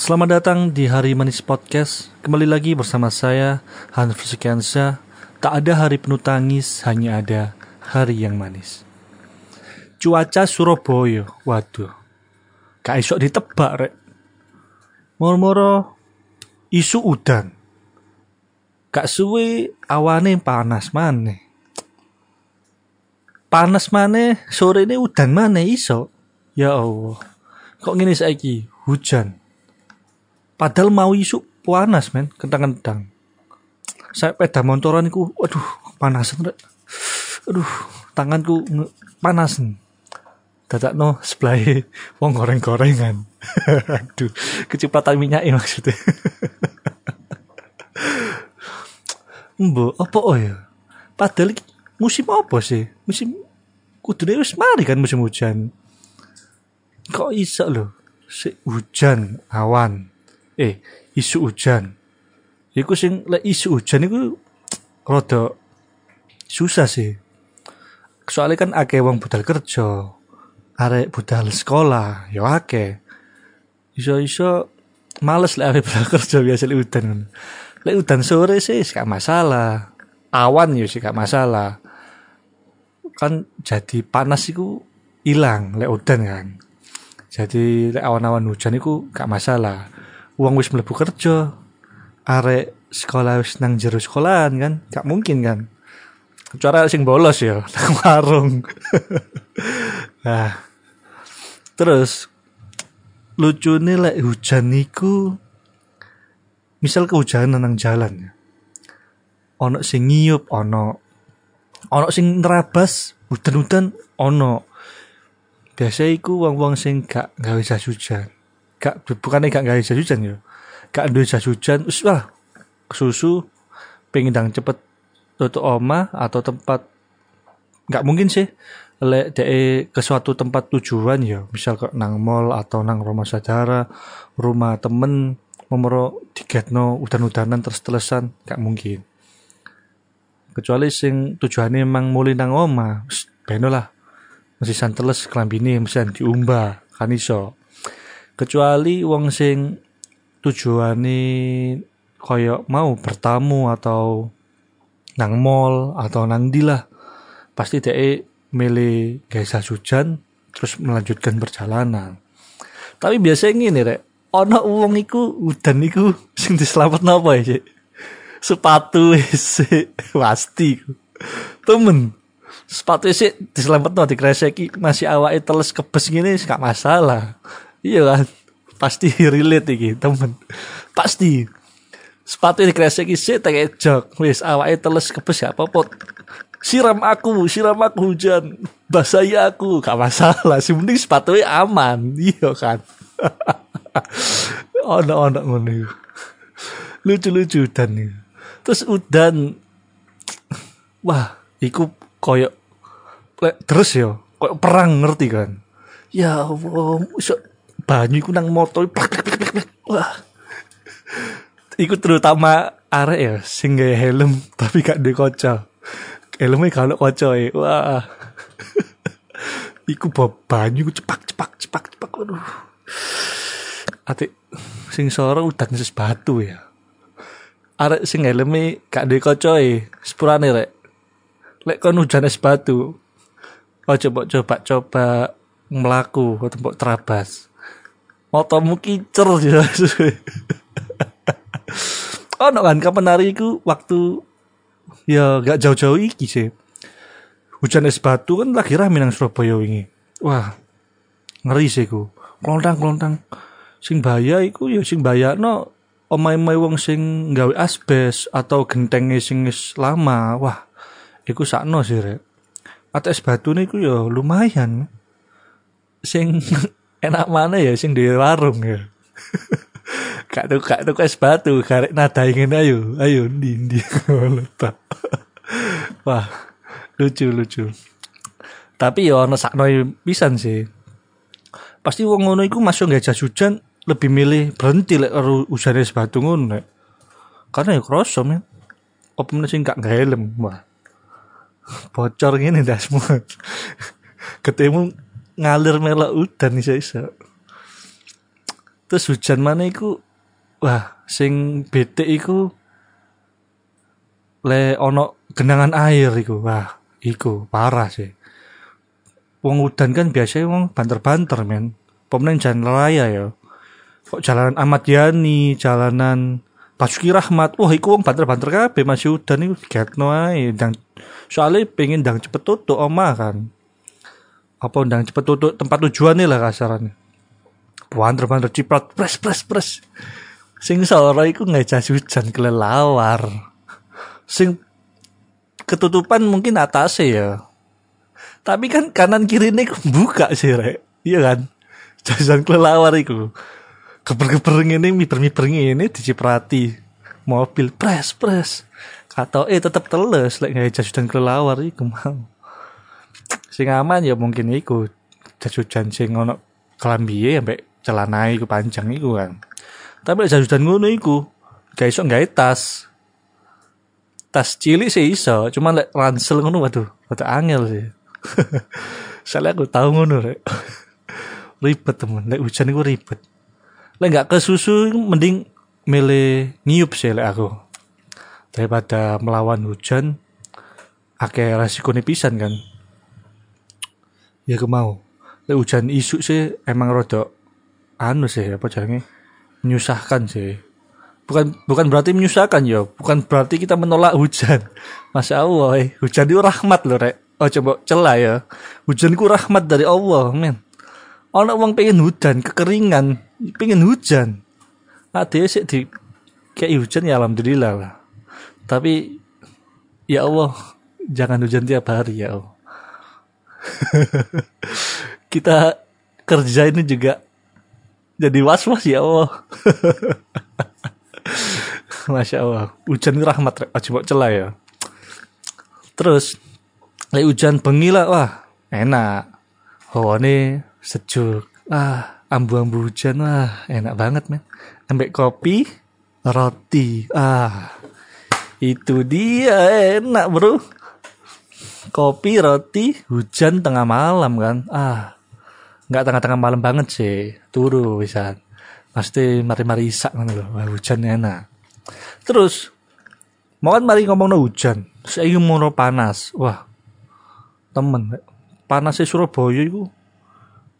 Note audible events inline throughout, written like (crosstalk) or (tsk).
Selamat datang di Hari Manis Podcast. Kembali lagi bersama saya Hans Frisikansa. Tak ada hari penuh tangis, hanya ada hari yang manis. Cuaca Surabaya, waduh. Gak isok ditebak rek. Moro-moro isu udan. Gak suwe awane panas maneh. Panas maneh, sore ini udan maneh iso. Ya Allah. Kok gini saiki hujan. Padahal mau isu panas men, kentang-kentang. Saya peda motoran iku, aduh, panasan rek. Aduh, tanganku panasan. Dadak no sebelah wong goreng-gorengan. (laughs) aduh, kecepatan minyak maksudnya. (laughs) Mbok, apa oh ya? Padahal musim apa sih? Musim kudune wis mari kan musim hujan. Kok iso lho? Si hujan awan. Eh, isu hujan. Iku sing lek isu hujan iku rada susah sih. Soalnya kan akeh wong budal kerja, arek budal sekolah, ya akeh. Iso-iso males lek arek (laughs) budal kerja biasa lek udan. Lek udan sore sih gak masalah. Awan ya sih gak masalah. Kan jadi panas iku hilang lek udan kan. Jadi lek awan-awan hujan iku gak masalah. Uang wis mlebu kerja. Arek sekolah wis nang jero sekolahan kan, gak mungkin kan. Kecuali sing bolos ya, (laughs) nang warung. (laughs) nah, terus lucunya lek hujan niku misal kehujanan nang jalan ya. Ono sing ngiyup, ono ono sing nerabas, udan-udan ono. Biasa iku wong-wong sing gak gawe jas hujan. Gak bukannya gak gawe jas hujan ya. Gak duwe jas hujan, wis wah susu pengen dang cepet tutup oma atau tempat nggak mungkin sih. Lek de ke suatu tempat tujuan ya misal ke nang mall atau nang rumah saudara rumah temen memero digetno udan-udanan terus telesan gak mungkin. Kecuali sing tujuannya emang mulai nang oma beno lah. Masih santeles kelambine mesti diumbah kan iso kecuali wong sing tujuane koyo mau bertamu atau nang mall atau nang di lah. Pasti dia milih gaisa hujan terus melanjutkan perjalanan. Tapi biasanya gini rek. Ono uang iku udan iku sing diselamat apa ya Cik? sepatu sih (laughs) pasti temen. Sepatu sih diselamat no dikreseki masih awake teles kebes gini gak masalah iya kan pasti (laughs) relate iki temen. Pasti. Sepatu dikreseki sih tak jok wis awake teles kebes gak apa-apa. Siram aku siram aku hujan. Basahi aku gak masalah. Sih penting sepatunya aman. (laughs) Iya kan? (laughs) Ono ngono iku. lucu-lucu udan iku. terus udan (tsk) wah iku koyo lek terus yo koyo perang ngerti kan? Ya Allah banyu iku nang plak. wah. Iku terutama arek ya sing gawe helm (laughs) tapi gak duwe kaca. Helmnya kalau kaca ya wah. Iku bawa banyu iku cepak cepak cepak cepak waduh. Ate sing soro udan batu ya. Arek sing helmnya gak duwe kaca e sepurane rek. Lek kon hujan es batu oh coba coba coba melaku atau mbok terabas motormu kicer ya oh no kan kapan hari iku waktu ya gak jauh-jauh iki sih. Hujan es batu kan lagi rame nang Surabaya wingi. Wah ngeri sih ku klontang klontang sing bahaya iku ya sing bahaya no omai-omai wong sing gawe asbes atau gentenge sing lama. Wah iku sakno sih rek. Atau es batu niku ya lumayan. Sing enak mana ya sing di warung ya. (laughs) Kak tuh kak tuh es batu karek nada ingin ayo ayo ndi ndi (laughs) wah lucu lucu. Tapi ya ono sakno pisan sih. Pasti wong ngono iku masuk nggak jas hujan lebih milih berhenti lek hujan es batu ngono karena ya kroso men. Apa meneh sing gak helm wah. (laughs) Bocor gini dah semua. Ketemu ngalir melok udan iso iso. Terus hujan mana iku wah sing bete iku le ono genangan air iku. Wah iku parah sih. Wong udan kan biasanya wong banter-banter men. Pemenang jalan raya ya. Kok jalanan Ahmad Yani jalanan Basuki Rahmat. Wah iku wong banter-banter kabeh masih udan iku digatno ae. Ndang soalnya pengen ndang cepet tutup omah kan apa ndang cepet tutup tempat tujuannya lah kasarannya. Banter-banter ciprat pres pres pres. Sing sore iku jas hujan kelelawar. Sing ketutupan mungkin atasnya ya. Tapi kan kanan kiri ini buka sih rek. Iya kan? Jajan kelelawar iku. Geber-geber ini miber-miber ini diciprati. Mobil pres pres. Kata eh tetap teles lek like, jas hujan kelelawar iku mau sing aman ya mungkin iku. Jas hujan sing ono kelambi sampai celana iku panjang iku kan tapi jas hujan ngono iku gak iso gawe tas. Tas cilik sih iso cuma lek ransel ngono waduh waduh angel sih. (laughs) Soalnya aku tahu ngono rek. (laughs) Ribet temen. Lek hujan iku ribet. Lek nggak ke susu mending milih nyiup sih lek aku. Daripada melawan hujan akeh resiko pisan kan ya aku mau. Lek hujan isu sih emang rodok anu sih apa caranya menyusahkan sih. Bukan bukan berarti menyusahkan ya. Bukan berarti kita menolak hujan. (laughs) Masya allah eh. hujan itu rahmat loh rek. Oh coba celah ya. Hujanku rahmat dari allah men. Orang uang pengen hujan kekeringan pengen hujan. Ada sih di kayak hujan ya alhamdulillah lah. Tapi ya Allah jangan hujan tiap hari ya Allah (laughs) kita kerja ini juga jadi was was ya Allah. (laughs) Masya Allah. Hujan itu rahmat oh, coba celah ya. Terus lagi hujan bengi lah wah enak. Ini sejuk. Ah ambu-ambu hujan wah enak banget men. Ambek kopi roti. Ah itu dia enak bro kopi roti hujan tengah malam kan? Ah nggak tengah-tengah malam banget sih. Turu bisa. Pasti mari-mari isak kan loh wah, hujan enak. Terus mau kan mari ngomong no hujan. Saya mau panas. Wah temen panasnya Surabaya itu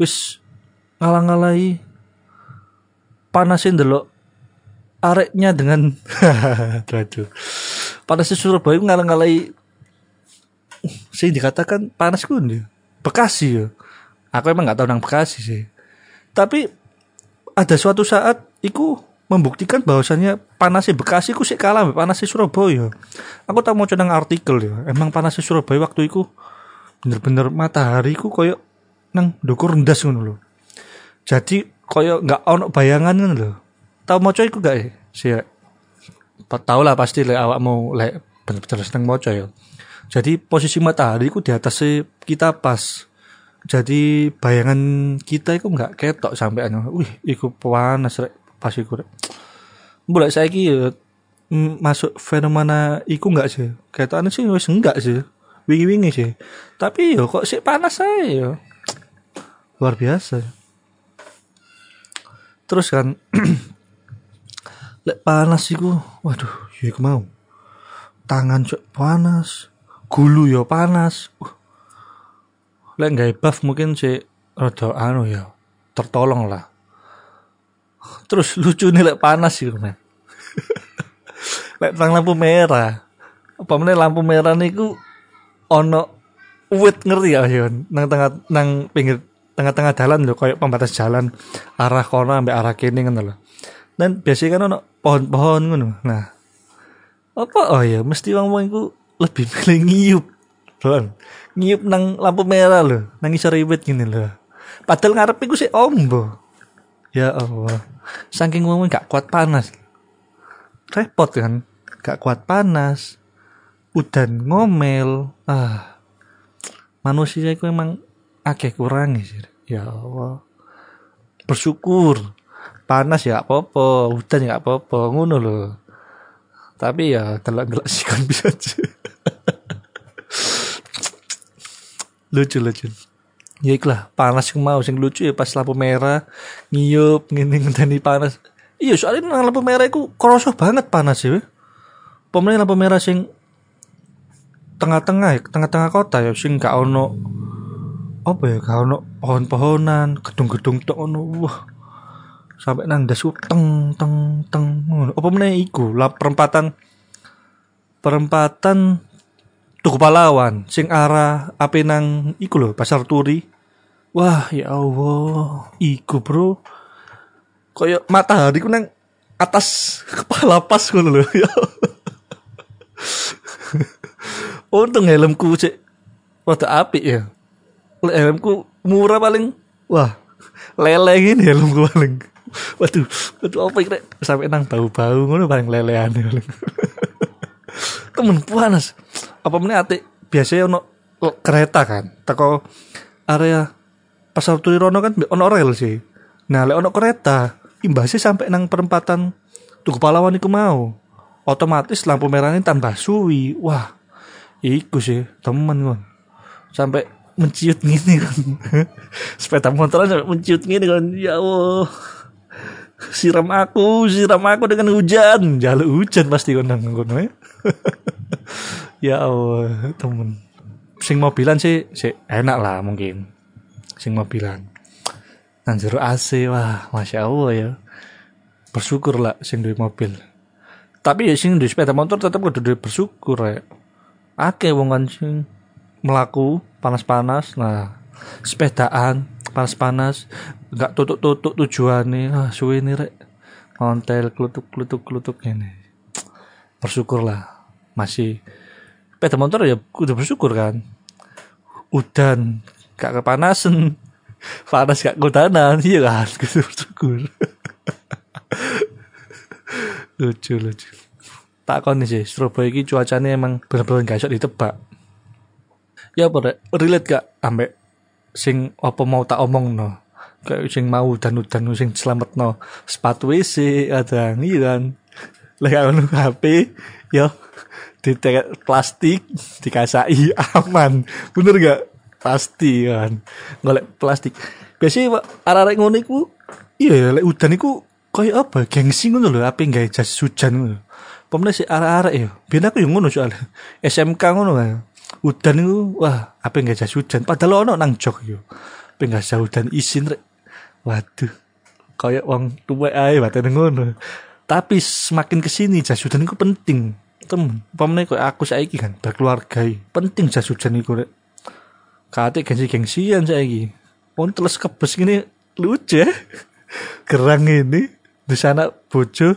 wis ngalang-ngalai panasin dulu areknya dengan (laughs) aduh. Panasnya Surabaya ngalang-ngalai sih dikatakan panas nih Bekasi ya. Aku emang nggak tahu nang Bekasi sih. Tapi ada suatu saat iku membuktikan bahwasannya panasnya Bekasi ku sih kalah panasnya Surabaya. Aku tak mau nang artikel ya. Emang panasnya Surabaya waktu itu bener-bener matahari ku koyo nang dukur rendas ngono loh jadi koyo nggak ono bayangan kan loh tahu mau iku gak ya sih tahu lah pasti le awak mau le bener-bener seneng moco ya jadi posisi matahari ku di atas kita pas. Jadi bayangan kita itu nggak ketok sampai anu wih iku panas rek. Pas iku rek. Boleh saya ya masuk fenomena iku nggak sih? Anu sih wis enggak sih. Wingi-wingi sih. Tapi yo kok sih panas saya yo luar biasa. Terus kan (clears throat) lek panas iku waduh ya aku mau. Tangan cok panas gulu yo panas. Uh. lek nggak buff mungkin si rada anu ya tertolong lah. Terus lucu nih lek panas sih men. (laughs) Lek terang lampu merah. Apa mana lampu merah niku ono wit ngerti ya nang tengah nang pinggir tengah-tengah jalan loh kayak pembatas jalan. Arah kono sampai arah kini kan loh dan biasanya kan ono pohon-pohon ngono. Nah apa? Oh ya mesti wong wong itu lebih milih ngiyup loh ngiyup nang lampu merah loh nang iso ribet gini loh padahal ngarep iku sih ombo. Ya Allah. Saking wong gak kuat panas. Repot kan? Gak kuat panas. Udan ngomel. Ah. Manusia itu emang akeh kurang sih. Ya Allah. Bersyukur. Panas ya apa-apa hujan ya apa-apa ngono loh tapi ya telak-telak sih kan bisa aja lucu lucu. Ya ikhlah panas yang mau sing lucu ya pas lampu merah ngiyup ngene ngenteni panas. Iya soalnya nang lampu merah iku kerasa banget panas ya pemenang lampu merah sing tengah-tengah ya tengah-tengah kota ya sing gak ono apa ya gak ono pohon-pohonan gedung-gedung tok ono wah. Sampai nang das teng teng teng ngono. Apa meneh iku? Lah perempatan perempatan Tugu Pahlawan sing arah ape nang iku lho Pasar Turi. Wah, ya Allah, iku bro. Kayak matahari ku nang atas (laughs) kepala pas ngono lho. Ya. Untung helmku cek rada apik ya. Helmku murah paling. Wah, lele gini helmku paling. Waduh, waduh apa ini sampai nang bau-bau ngono paling lelean paling. Temen panas. Apa meneh ate biasanya ono kereta kan? Teko area pasar turi rono kan ono rel sih. Nah lek ono kereta imbasnya sampai nang perempatan tugu pahlawan iku mau. Otomatis lampu merahnya tambah suwi. Wah iku sih temen kon. Sampai menciut gini kan (laughs) sepeda motor sampai menciut gini kan ya Allah siram aku siram aku dengan hujan. Jalur hujan pasti kon nang kono ya. (laughs) Ya Allah temen. Sing mobilan sih sih enak lah mungkin. Sing mobilan. Nang jero AC wah masya Allah ya. Bersyukur lah sing duwe mobil. Tapi ya sing duwe sepeda motor tetap kudu duwe bersyukur ya. Oke wong kan sing melaku panas-panas. Nah sepedaan panas-panas nggak tutup-tutup tujuannya ah suwe nih rek. Ngontel klutuk klutuk klutuk ini bersyukur lah masih. Sepeda motor ya udah bersyukur kan? Udan gak kepanasan. (laughs) Panas gak kudanan. Iya kan? (laughs) Gitu bersyukur. (laughs) Lucu lucu. Tak kon sih Surabaya ini cuacanya emang bener-bener gak bisa ditebak. Ya pada relate gak ambek sing apa mau tak omong no kayak sing mau dan udan sing selamat no sepatu WC ada kan lek ngono HP yo di plastik dikasai (laughs) aman. Bener gak? Pasti kan? Golek plastik. Biasanya arah-arah ngono iku iya lek udan iku kayak apa? Gengsi ngono lho apa gawe jas hujan ngono pemene si arah-arah ya. Biar aku yang ngono soalnya. (laughs) SMK ngono kan udan itu wah apa gawe jas hujan padahal ono nang jok yo. Apa gawe jas hujan isin rek. Waduh kayak wong tuwek ae batene ngono. Tapi semakin ke sini jas hujan itu penting. Temen pamane kok aku saiki kan berkeluarga penting jas hujan iku rek. Kate gengsi-gengsian saiki. Pun terus kebes gini lucu ya gerang ini di sana bojo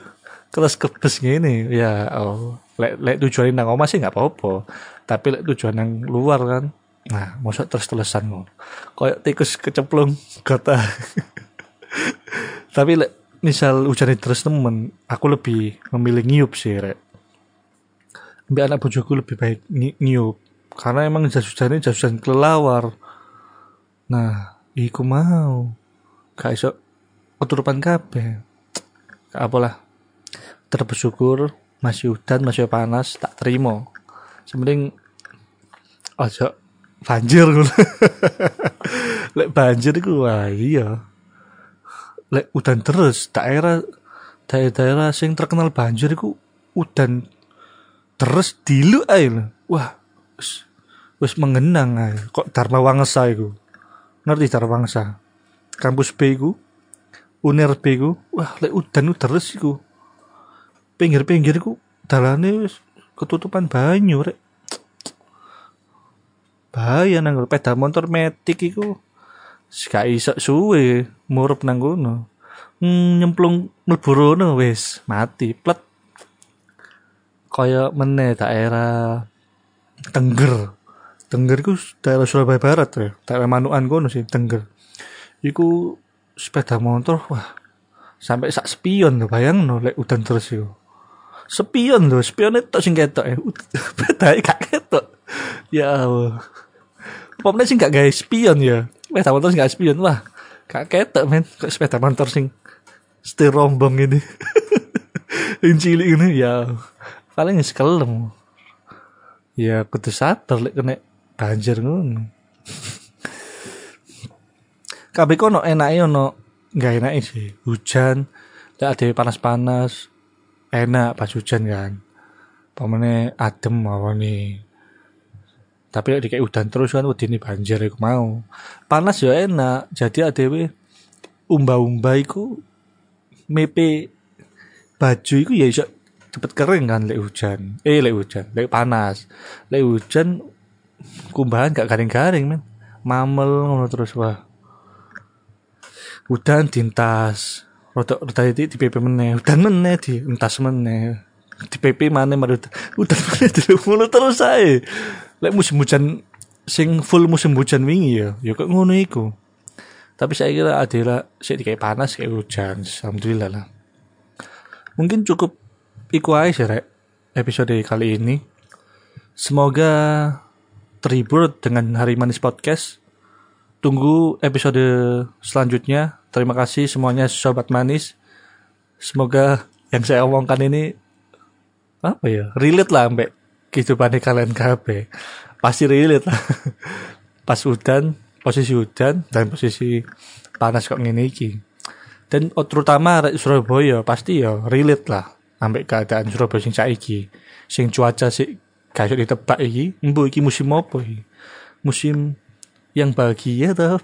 terus kebes gini ya oh lek lek tujuan nang omah sih nggak apa-apa tapi lek tujuan nang luar kan nah masuk terus terusan ngono. Koyok tikus kecemplung kota (laughs) tapi lek misal hujan terus temen aku lebih memilih ngiup sih rek. Mbak anak bojoku lebih baik ngi ngiup. Karena emang jas hujannya jas hujan kelelawar. Nah iku mau. Gak iso keturupan kabeh. Gak apalah terbersyukur masih hujan masih panas tak terima. Sementing ojo banjir (laughs) lek banjir iku wah iya. Lek udan terus daerah daerah-daerah sing terkenal banjir iku udan terus dilu ae wah wis wis mengenang ae. Kok Dharma Wangsa iku? Ngerti Dharma Wangsa? Kampus B iku Uner B iku wah lek udan terus iku. Pinggir-pinggir iku dalane ketutupan banyu rek bahaya nang peda motor metik iku gak iso suwe murup nang kono hmm, nyemplung mlebu rono wis mati plet kaya meneh daerah Tengger. Tengger iku daerah Surabaya Barat ya, daerah Manukan kono sih Tengger. Iku sepeda motor wah sampai sak spion lho bayang no lek udan terus yo. Spion lho, spion itu sing ketok (laughs) ya. Sepeda gak ketok. Ya Allah. Pokoknya sing gak gawe spion ya. Sepeda motor sing gak spion wah. Gak ketok men, kok sepeda motor sing setir rombong ini. (laughs) Yang cilik ini ya. Paling sekelem ya kudu sabar lek kena banjir ngono. (laughs) Kabeh kono enake ono enggak enak sih. Hujan tidak ada panas-panas enak pas hujan kan. Pamane adem nih tapi di kayak udan terus kan ini banjir aku mau. Panas ya enak. Jadi adewe umba-umba iku mepe baju iku ya iso cepet kering kan lek hujan. Eh lek hujan lek panas. Lek hujan kumbahan gak garing-garing men. Mamel ngono terus wah. Udan tintas rotok rotok itu di PP meneh. Udan meneh di entas meneh. Di PP mana marut udan meneh di mulu terus saya lek musim hujan sing full musim hujan wingi ya ya kok ngono iku. Tapi saya kira adalah saya kayak panas kayak hujan alhamdulillah lah. Mungkin cukup iku aja rek episode kali ini. Semoga terhibur dengan hari manis podcast. Tunggu episode selanjutnya. Terima kasih semuanya sobat manis. Semoga yang saya omongkan ini apa ya relate lah sampai kehidupan kalian KB. Pasti relate lah. (laughs) Pas hujan posisi hujan dan posisi panas kok ngene iki. Dan oh, terutama Surabaya pasti ya relate lah sampai keadaan Surabaya sing saiki. Sing cuaca sih kayak ditebak iki embo iki musim apa iki? Musim yang bahagia tuh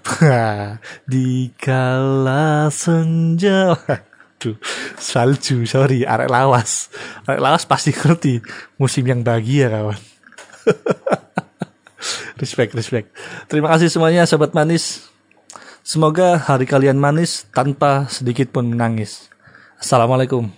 (laughs) di kala senja (laughs) Aduh, salju, sorry, arek lawas. Arek lawas pasti ngerti musim yang bahagia kawan. (laughs) respect, respect. Terima kasih semuanya sobat manis. Semoga hari kalian manis tanpa sedikit pun menangis. Assalamualaikum.